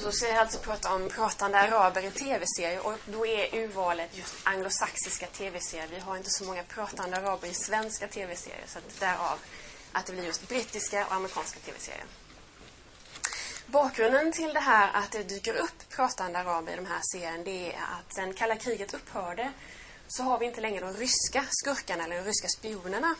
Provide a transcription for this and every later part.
Så, ska jag alltså prata om pratande araber i tv-serier och då är urvalet just anglosaxiska tv-serier. Vi har inte så många pratande araber i svenska tv-serier så att därav att det blir just brittiska och amerikanska tv-serier. Bakgrunden till det här att det dyker upp pratande araber i de här serierna det är att sen kalla kriget upphörde så har vi inte längre de ryska skurkarna eller de ryska spionerna.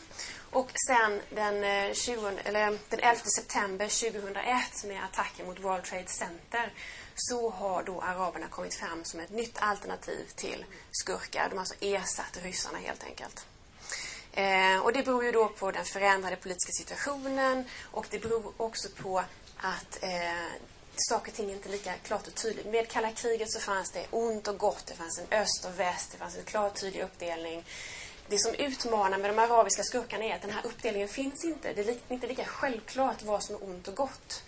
Och sen den, eh, 20, eller den 11 september 2001 med attacken mot World Trade Center så har då araberna kommit fram som ett nytt alternativ till skurkar. De har alltså ersatt ryssarna helt enkelt. Eh, och det beror ju då på den förändrade politiska situationen och det beror också på att eh, saker och ting inte lika klart och tydligt. Med kalla kriget så fanns det ont och gott, det fanns en öst och väst, det fanns en klar och tydlig uppdelning. Det som utmanar med de arabiska skurkarna är att den här uppdelningen finns inte. Det är inte lika självklart vad som är ont och gott.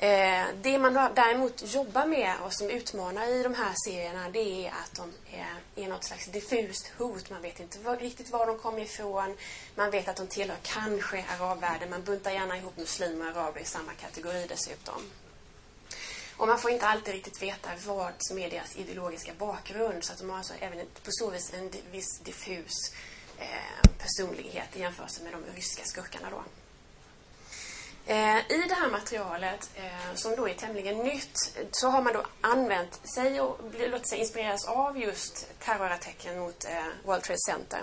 Eh, det man däremot jobbar med och som utmanar i de här serierna det är att de är, är något slags diffust hot. Man vet inte var, riktigt var de kommer ifrån. Man vet att de tillhör kanske arabvärlden. Man buntar gärna ihop muslimer och araber i samma kategori dessutom. Och man får inte alltid riktigt veta vad som är deras ideologiska bakgrund. Så att de har alltså även på så vis en viss diffus eh, personlighet i jämförelse med de ryska skurkarna då. Eh, I det här materialet, eh, som då är tämligen nytt, så har man då använt sig och låtit sig inspireras av just terrorattacken mot eh, World Trade Center.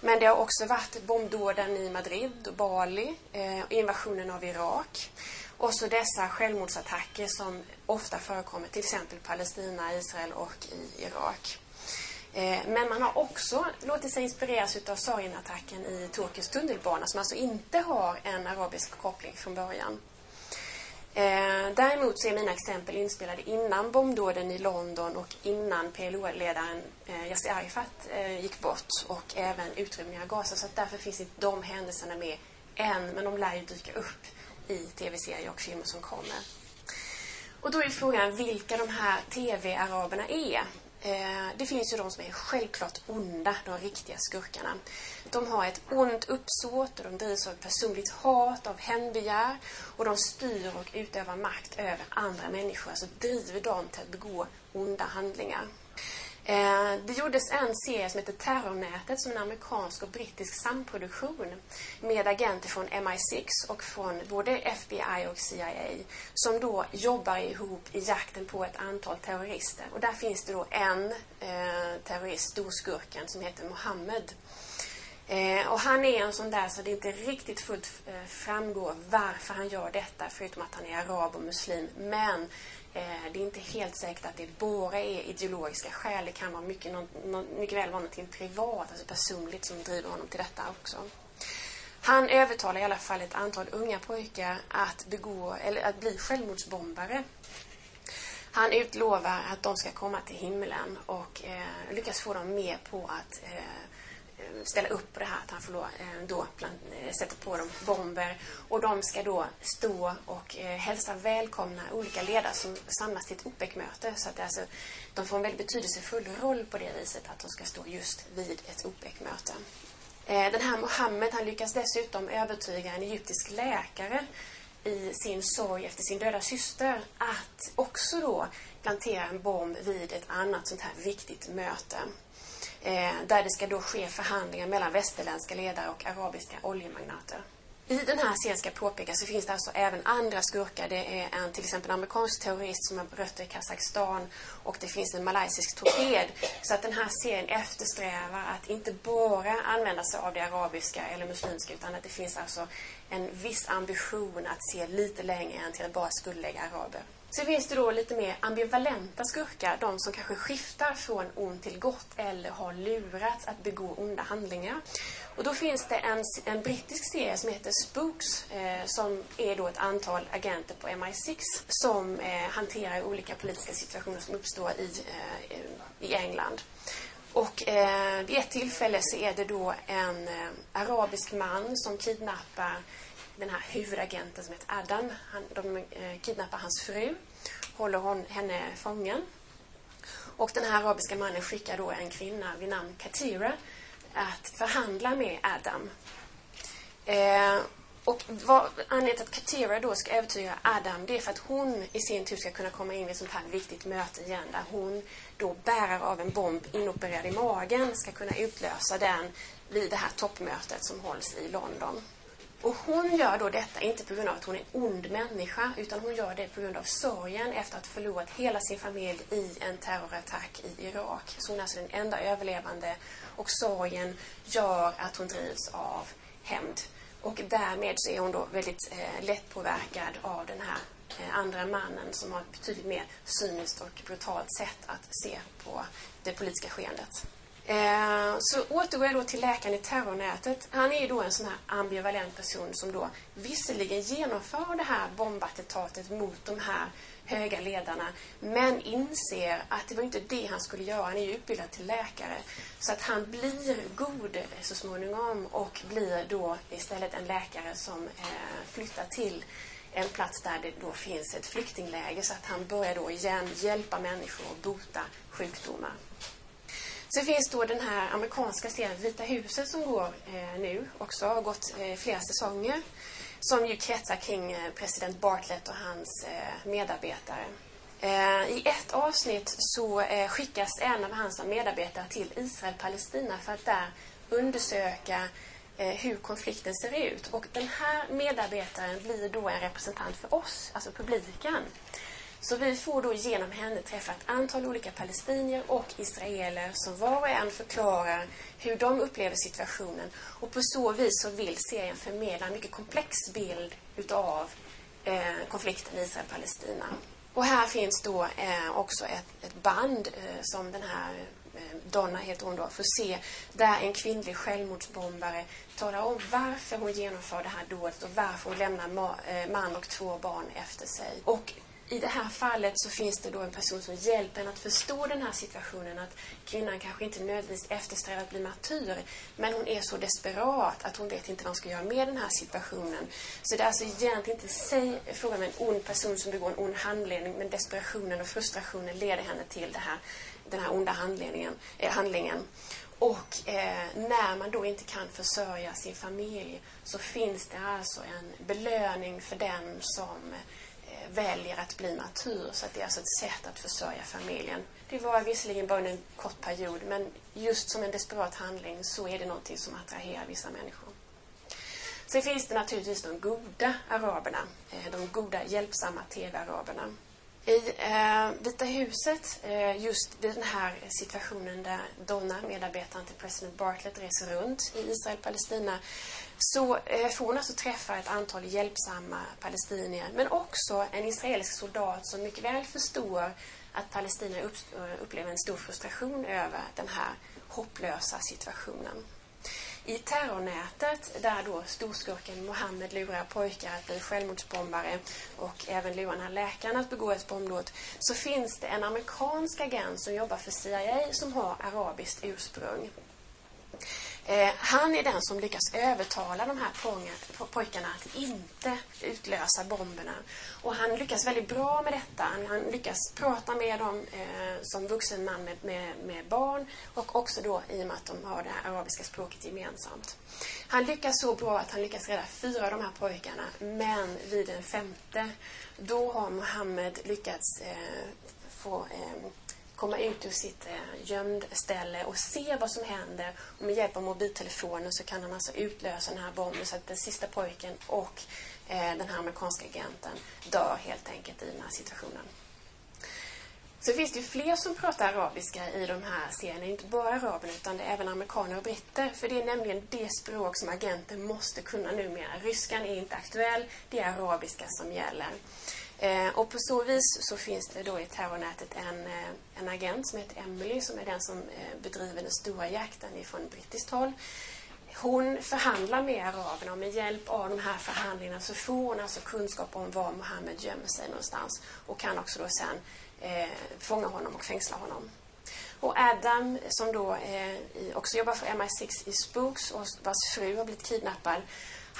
Men det har också varit bombdåden i Madrid och Bali, eh, invasionen av Irak. Och så dessa självmordsattacker som ofta förekommer till exempel i Palestina, Israel och i Irak. Eh, men man har också låtit sig inspireras av Sarin-attacken i Turkiets tunnelbana som alltså inte har en arabisk koppling från början. Eh, däremot så är mina exempel inspelade innan bombdåden i London och innan PLO-ledaren eh, Yassir Arafat gick bort och även utrymningen av Gaza. Så därför finns inte de händelserna med än, men de lär ju dyka upp i tv-serier och filmer som kommer. Och då är frågan vilka de här tv-araberna är. Eh, det finns ju de som är självklart onda, de riktiga skurkarna. De har ett ont uppsåt och de drivs av personligt hat, av hämndbegär och de styr och utövar makt över andra människor, alltså driver dem till att begå onda handlingar. Eh, det gjordes en serie som heter Terrornätet som är en amerikansk och brittisk samproduktion med agenter från MI6 och från både FBI och CIA som då jobbar ihop i jakten på ett antal terrorister. Och där finns det då en eh, terrorist, storskurken, som heter Mohammed. Eh, och han är en sån där så det inte riktigt fullt eh, framgår varför han gör detta förutom att han är arab och muslim. Men Eh, det är inte helt säkert att det bara är ideologiska skäl. Det kan vara mycket, mycket väl vara något privat, alltså personligt, som driver honom till detta också. Han övertalar i alla fall ett antal unga pojkar att, begå, eller att bli självmordsbombare. Han utlovar att de ska komma till himlen och eh, lyckas få dem med på att eh, Eh, ställa upp på det här att han får då, eh, då eh, sätta på dem bomber. Och de ska då stå och eh, hälsa välkomna olika ledare som samlas till ett OPEC-möte. Så att alltså, de får en väldigt betydelsefull roll på det viset att de ska stå just vid ett OPEC-möte. Den här Mohammed han lyckas dessutom övertyga en egyptisk läkare i sin sorg efter sin döda syster att också då plantera en bomb vid ett annat sånt här viktigt möte. Eh, där det ska då ske förhandlingar mellan västerländska ledare och arabiska oljemagnater. I den här serien ska påpekas så finns det alltså även andra skurkar. Det är en till exempel en amerikansk terrorist som har rötter i Kazakstan och det finns en malaysisk torped. Så att den här serien eftersträvar att inte bara använda sig av det arabiska eller muslimska utan att det finns alltså en viss ambition att se lite längre än till att bara skuldlägga araber. Så finns det då lite mer ambivalenta skurkar, de som kanske skiftar från ont till gott eller har lurats att begå onda handlingar. Och då finns det en, en brittisk serie som heter Spooks eh, som är då ett antal agenter på MI6 som eh, hanterar olika politiska situationer som uppstår i, eh, i England. Och eh, vid ett tillfälle så är det då en eh, arabisk man som kidnappar den här huvudagenten som heter Adam. Han, de eh, kidnappar hans fru, håller hon, henne fången. Och den här arabiska mannen skickar då en kvinna vid namn Katira att förhandla med Adam. Eh, Och vad, anledningen till att Katira då ska övertyga Adam, det är för att hon i sin tur ska kunna komma in i ett sånt här viktigt möte igen, där hon då bärare av en bomb inopererad i magen ska kunna utlösa den vid det här toppmötet som hålls i London. Och hon gör då detta inte på grund av att hon är en ond människa utan hon gör det på grund av sorgen efter att ha förlorat hela sin familj i en terrorattack i Irak. Så hon är alltså den enda överlevande och sorgen gör att hon drivs av hämnd. Och därmed så är hon då väldigt eh, lättpåverkad av den här eh, andra mannen som har ett betydligt mer cyniskt och brutalt sätt att se på det politiska skeendet. Eh, så återgår jag då till läkaren i terrornätet. Han är ju då en sån här ambivalent person som då visserligen genomför det här bombattentatet mot de här höga ledarna men inser att det var inte det han skulle göra. Han är ju utbildad till läkare. Så att han blir god så småningom och blir då istället en läkare som eh, flyttar till en plats där det då finns ett flyktingläger så att han börjar då igen hjälpa människor och bota sjukdomar. Sen finns då den här amerikanska serien Vita huset som går eh, nu också, har gått eh, flera säsonger. Som ju kretsar kring eh, president Bartlett och hans eh, medarbetare. Eh, I ett avsnitt så eh, skickas en av hans medarbetare till Israel-Palestina för att där undersöka eh, hur konflikten ser ut. Och den här medarbetaren blir då en representant för oss, alltså publiken. Så vi får då genom henne träffa ett antal olika palestinier och israeler som var och en förklarar hur de upplever situationen. Och på så vis så vill serien förmedla en mycket komplex bild utav eh, konflikten Israel-Palestina. Och här finns då eh, också ett, ett band eh, som den här eh, Donna heter hon då, får se där en kvinnlig självmordsbombare talar om varför hon genomför det här dådet och varför hon lämnar ma eh, man och två barn efter sig. Och i det här fallet så finns det då en person som hjälper en att förstå den här situationen. Att kvinnan kanske inte nödvändigtvis eftersträvar att bli martyr. Men hon är så desperat att hon vet inte vad hon ska göra med den här situationen. Så det är alltså egentligen inte sig frågan om en ond person som begår en ond handling. Men desperationen och frustrationen leder henne till det här, den här onda handlingen. Eh, handlingen. Och eh, när man då inte kan försörja sin familj så finns det alltså en belöning för den som väljer att bli martyr. Så att det är alltså ett sätt att försörja familjen. Det var visserligen bara en kort period men just som en desperat handling så är det någonting som attraherar vissa människor. Sen finns det naturligtvis de goda araberna, eh, de goda hjälpsamma tv-araberna. I eh, Vita huset, eh, just vid den här situationen där Donna, medarbetaren till president Bartlett, reser runt i Israel och Palestina, så eh, får hon alltså träffa ett antal hjälpsamma palestinier men också en israelisk soldat som mycket väl förstår att palestinier upp, eh, upplever en stor frustration över den här hopplösa situationen. I terrornätet där då storskurken Mohammed lurar pojkar att bli självmordsbombare och även lurar den här läkaren att begå ett bombdåd så finns det en amerikansk agent som jobbar för CIA som har arabiskt ursprung. Eh, han är den som lyckas övertala de här pojkarna att inte utlösa bomberna. Och han lyckas väldigt bra med detta. Han, han lyckas prata med dem eh, som vuxen man med, med, med, barn och också då i och med att de har det här arabiska språket gemensamt. Han lyckas så bra att han lyckas rädda fyra av de här pojkarna men vid den femte då har Mohammed lyckats eh, få eh, komma ut ur sitt eh, gömd gömdställe och se vad som händer. Och med hjälp av mobiltelefonen så kan han alltså utlösa den här bomben så att den sista pojken och eh, den här amerikanska agenten dör helt enkelt i den här situationen. Så finns det ju fler som pratar arabiska i de här serierna, inte bara araberna utan det är även amerikaner och britter. För det är nämligen det språk som agenten måste kunna numera. Ryskan är inte aktuell, det är arabiska som gäller. Eh, och på så vis så finns det då i terrornätet en, eh, en agent som heter Emily som är den som eh, bedriver den stora jakten ifrån brittiskt håll. Hon förhandlar med araberna och med hjälp av de här förhandlingarna så får hon alltså kunskap om var Mohammed gömmer sig någonstans och kan också då sen eh, fånga honom och fängsla honom. Och Adam, som då eh, också jobbar för MI6 i Spooks och vars fru har blivit kidnappad,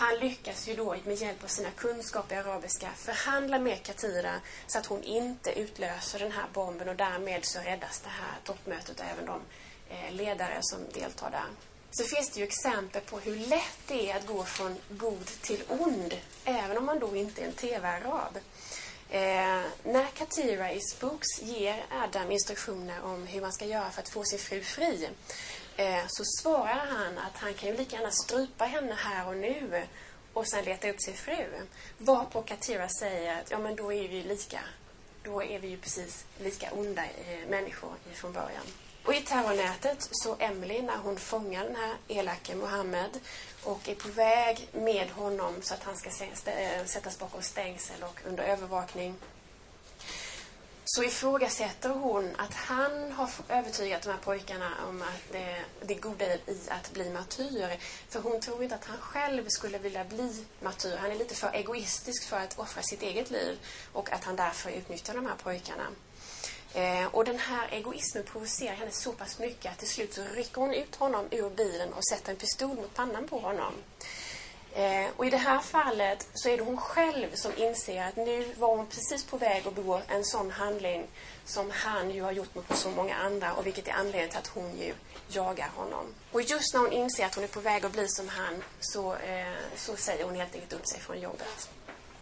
han lyckas ju då med hjälp av sina kunskaper i arabiska förhandla med Katira så att hon inte utlöser den här bomben och därmed så räddas det här toppmötet och även de eh, ledare som deltar där. så finns det ju exempel på hur lätt det är att gå från god till ond, även om man då inte är en TV-arab. Eh, när Katira i Spooks ger Adam instruktioner om hur man ska göra för att få sin fru fri eh, så svarar han att han kan ju lika gärna strypa henne här och nu och sen leta upp sin fru. Varpå Katira säger att ja men då är vi ju lika. Då är vi ju precis lika onda eh, människor från början. Och i terrornätet så Emily när hon fångar den här elake Mohammed och är på väg med honom så att han ska eh, sättas bakom stängsel och under övervakning så ifrågasätter hon att han har övertygat de här pojkarna om att det, det goda i att bli martyr. För hon tror inte att han själv skulle vilja bli martyr. Han är lite för egoistisk för att offra sitt eget liv och att han därför utnyttjar de här pojkarna. Eh, och den här egoismen provocerar henne så pass mycket att till slut så rycker hon ut honom ur bilen och sätter en pistol mot pannan på honom. Eh, och i det här fallet så är det hon själv som inser att nu var hon precis på väg att begå en sån handling som han ju har gjort mot så många andra och vilket är anledningen till att hon ju jagar honom. Och just när hon inser att hon är på väg att bli som han så, eh, så säger hon helt enkelt upp sig från jobbet.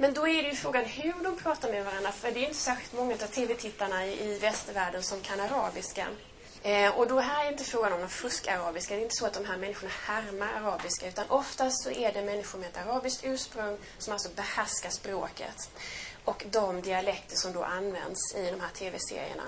Men då är det ju frågan hur de pratar med varandra. För det är inte särskilt många av tv-tittarna i, i västvärlden som kan arabiska. Eh, och då här är inte frågan om någon fuskarabiska. Det är inte så att de här människorna härmar arabiska. Utan oftast så är det människor med ett arabiskt ursprung som alltså behärskar språket. Och de dialekter som då används i de här tv-serierna.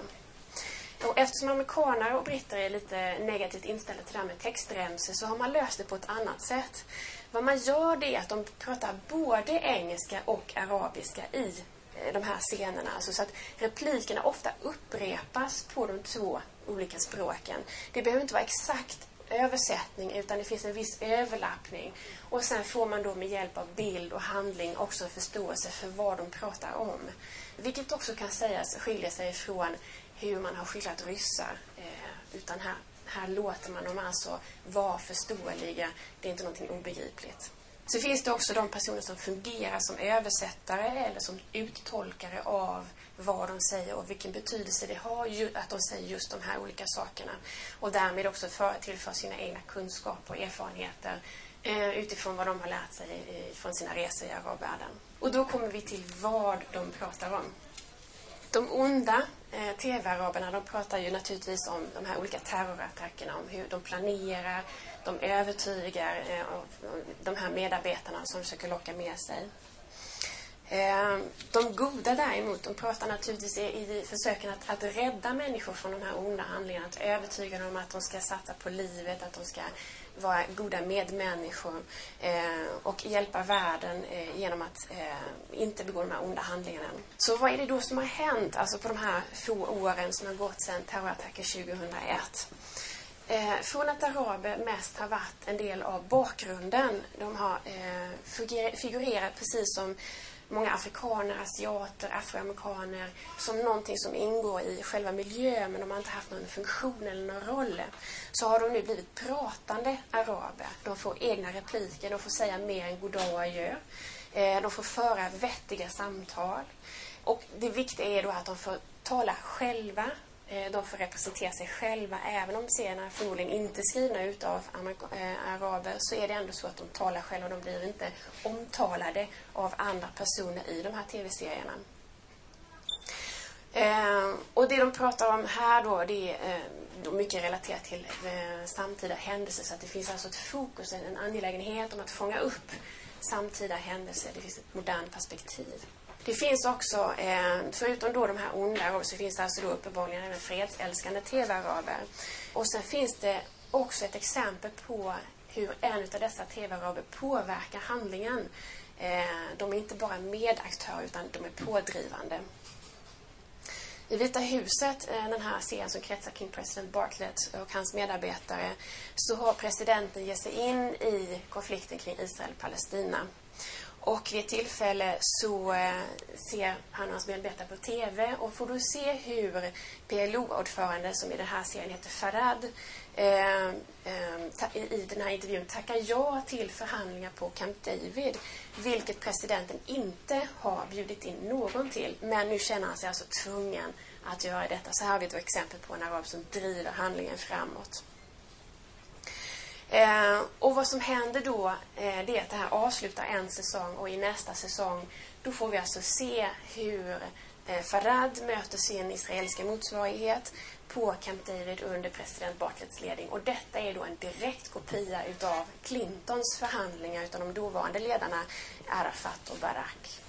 Och eftersom amerikaner och britter är lite negativt inställda till det här med textremsor så har man löst det på ett annat sätt. Vad man gör det är att de pratar både engelska och arabiska i eh, de här scenerna. Alltså så att replikerna ofta upprepas på de två olika språken. Det behöver inte vara exakt översättning utan det finns en viss överlappning. Och sen får man då med hjälp av bild och handling också en förståelse för vad de pratar om. Vilket också kan sägas skilja sig från hur man har skildrat ryssar. Eh, utan här här låter man dem alltså vara förståeliga. Det är inte någonting obegripligt. Så finns det också de personer som fungerar som översättare eller som uttolkare av vad de säger och vilken betydelse det har att de säger just de här olika sakerna. Och därmed också för, tillför sina egna kunskaper och erfarenheter eh, utifrån vad de har lärt sig från sina resor i arabvärlden. Och då kommer vi till vad de pratar om. De onda eh, TV-araberna de pratar ju naturligtvis om de här olika terrorattackerna, om hur de planerar, de övertygar eh, de här medarbetarna som försöker locka med sig. Ehm, de goda däremot, de pratar naturligtvis i, försöken att, att rädda människor från de här onda handlingarna, att övertyga dem att de ska satsa på livet, att de ska vara goda medmänniskor eh, och hjälpa världen eh, genom att eh, inte begå de här onda handlingarna. Så vad är det då som har hänt alltså på de här få åren som har gått sedan terrorattacken 2001? Eh, från att araber mest har varit en del av bakgrunden. De har eh, figurerat precis som många afrikaner, asiater, afroamerikaner som någonting som ingår i själva miljön men de har inte haft någon funktion eller någon roll. Så har de nu blivit pratande araber. De får egna repliker, de får säga mer än goddag och eh, adjö. De får föra vettiga samtal. Och det viktiga är då att de får tala själva Eh, de får representera sig själva. Även om serierna förmodligen inte är skrivna utav eh, araber så är det ändå så att de talar själva. De blir inte omtalade av andra personer i de här tv-serierna. Eh, och det de pratar om här då, det är eh, mycket relaterat till eh, samtida händelser. Så att det finns alltså ett fokus, en angelägenhet om att fånga upp samtida händelser. Det finns ett modernt perspektiv. Det finns också, eh, förutom då de här onda så finns det alltså då uppenbarligen även fredsälskande TV-araber. Och sen finns det också ett exempel på hur en av dessa TV-araber påverkar handlingen. Eh, de är inte bara medaktörer utan de är pådrivande. I Vita huset, eh, den här serien som kretsar kring president Bartlett och hans medarbetare, så har presidenten gett sig in i konflikten kring Israel-Palestina. Och vid ett tillfälle så eh, ser han och hans medarbetare på TV och får då se hur PLO-ordförande, som i den här serien heter Farad, eh, eh, i den här intervjun tackar ja till förhandlingar på Camp David, vilket presidenten inte har bjudit in någon till. Men nu känner han sig alltså tvungen att göra detta. Så här har vi ett exempel på en arab som driver handlingen framåt. Eh, och vad som händer då, eh, det är att det här avslutar en säsong och i nästa säsong då får vi alltså se hur eh, Farad möter sin israeliska motsvarighet på Camp David under president Bartletts ledning. Och detta är då en direkt kopia utav Clintons förhandlingar utav de dåvarande ledarna Arafat och Barak.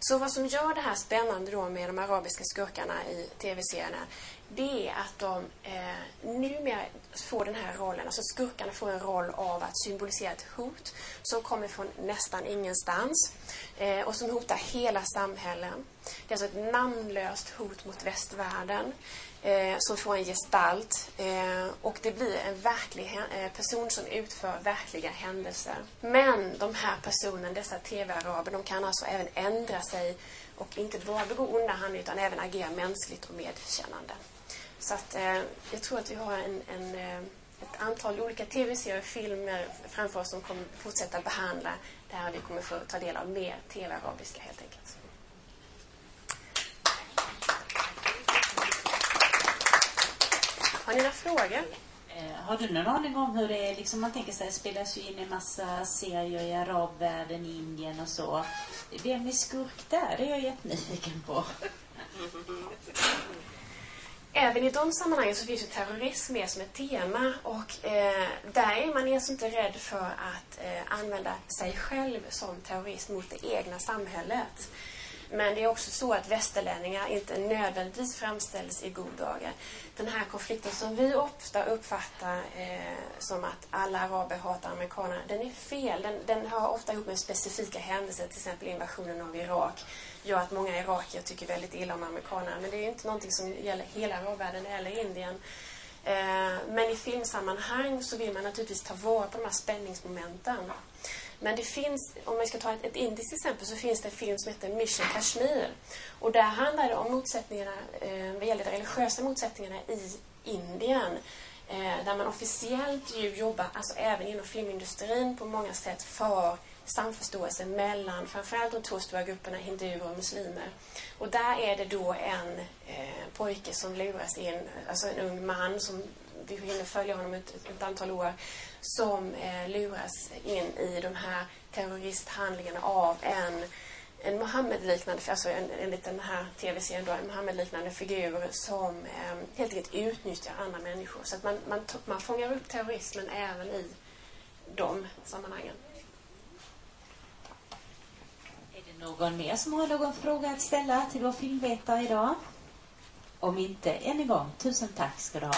Så vad som gör det här spännande då med de arabiska skurkarna i tv-serierna det är att de eh, numera får den här rollen, alltså skurkarna får en roll av att symbolisera ett hot som kommer från nästan ingenstans eh, och som hotar hela samhällen. Det är alltså ett namnlöst hot mot västvärlden eh, som får en gestalt eh, och det blir en verklig eh, person som utför verkliga händelser. Men de här personerna, dessa tv-araber, de kan alltså även ändra sig och inte bara begå onda handlingar utan även agera mänskligt och medkännande. Så att eh, jag tror att vi har en, en eh, ett antal olika tv-serier och filmer framför oss som kommer fortsätta behandla det här. Vi kommer få ta del av mer tv-arabiska helt enkelt. Har ni några frågor? Eh, har du någon aning om hur det är? Liksom man tänker sig, spelas ju in en massa serier i arabvärlden, Indien och så. Vem är skurk där? Det är jag jättenyfiken på. Även i de sammanhangen så finns ju terrorism med som ett tema och eh, där är man alltså inte rädd för att eh, använda sig själv som terrorist mot det egna samhället. Men det är också så att västerlänningar inte nödvändigtvis framställs i god dagar. Den här konflikten som vi ofta uppfattar eh, som att alla araber hatar amerikanerna, den är fel. Den, den har ofta ihop med specifika händelser, till exempel invasionen av Irak, gör att många irakier tycker väldigt illa om amerikanerna. Men det är ju inte någonting som gäller hela arabvärlden eller Indien. Eh, men i filmsammanhang så vill man naturligtvis ta vara på de här spänningsmomenten. Men det finns, om man ska ta ett, ett indiskt exempel, så finns det en film som heter Mission Kashmir. Och där handlar det om motsättningarna, eh, vad gäller de religiösa motsättningarna i Indien. Eh, där man officiellt ju jobbar, alltså även inom filmindustrin på många sätt, för samförståelse mellan framförallt de två stora grupperna hinduer och muslimer. Och där är det då en eh, pojke som luras in, alltså en ung man som vi hinner följa honom ett, ett antal år, som eh, luras in i de här terroristhandlingarna av en en Mohammed-liknande, alltså en, enligt den här tv-serien då, en Mohammed-liknande figur som eh, helt enkelt utnyttjar andra människor. Så att man, man, man fångar upp terrorismen även i de sammanhangen. Är det någon mer som har någon fråga att ställa till vår filmvetare idag? Om inte, än en gång, tusen tack ska du ha.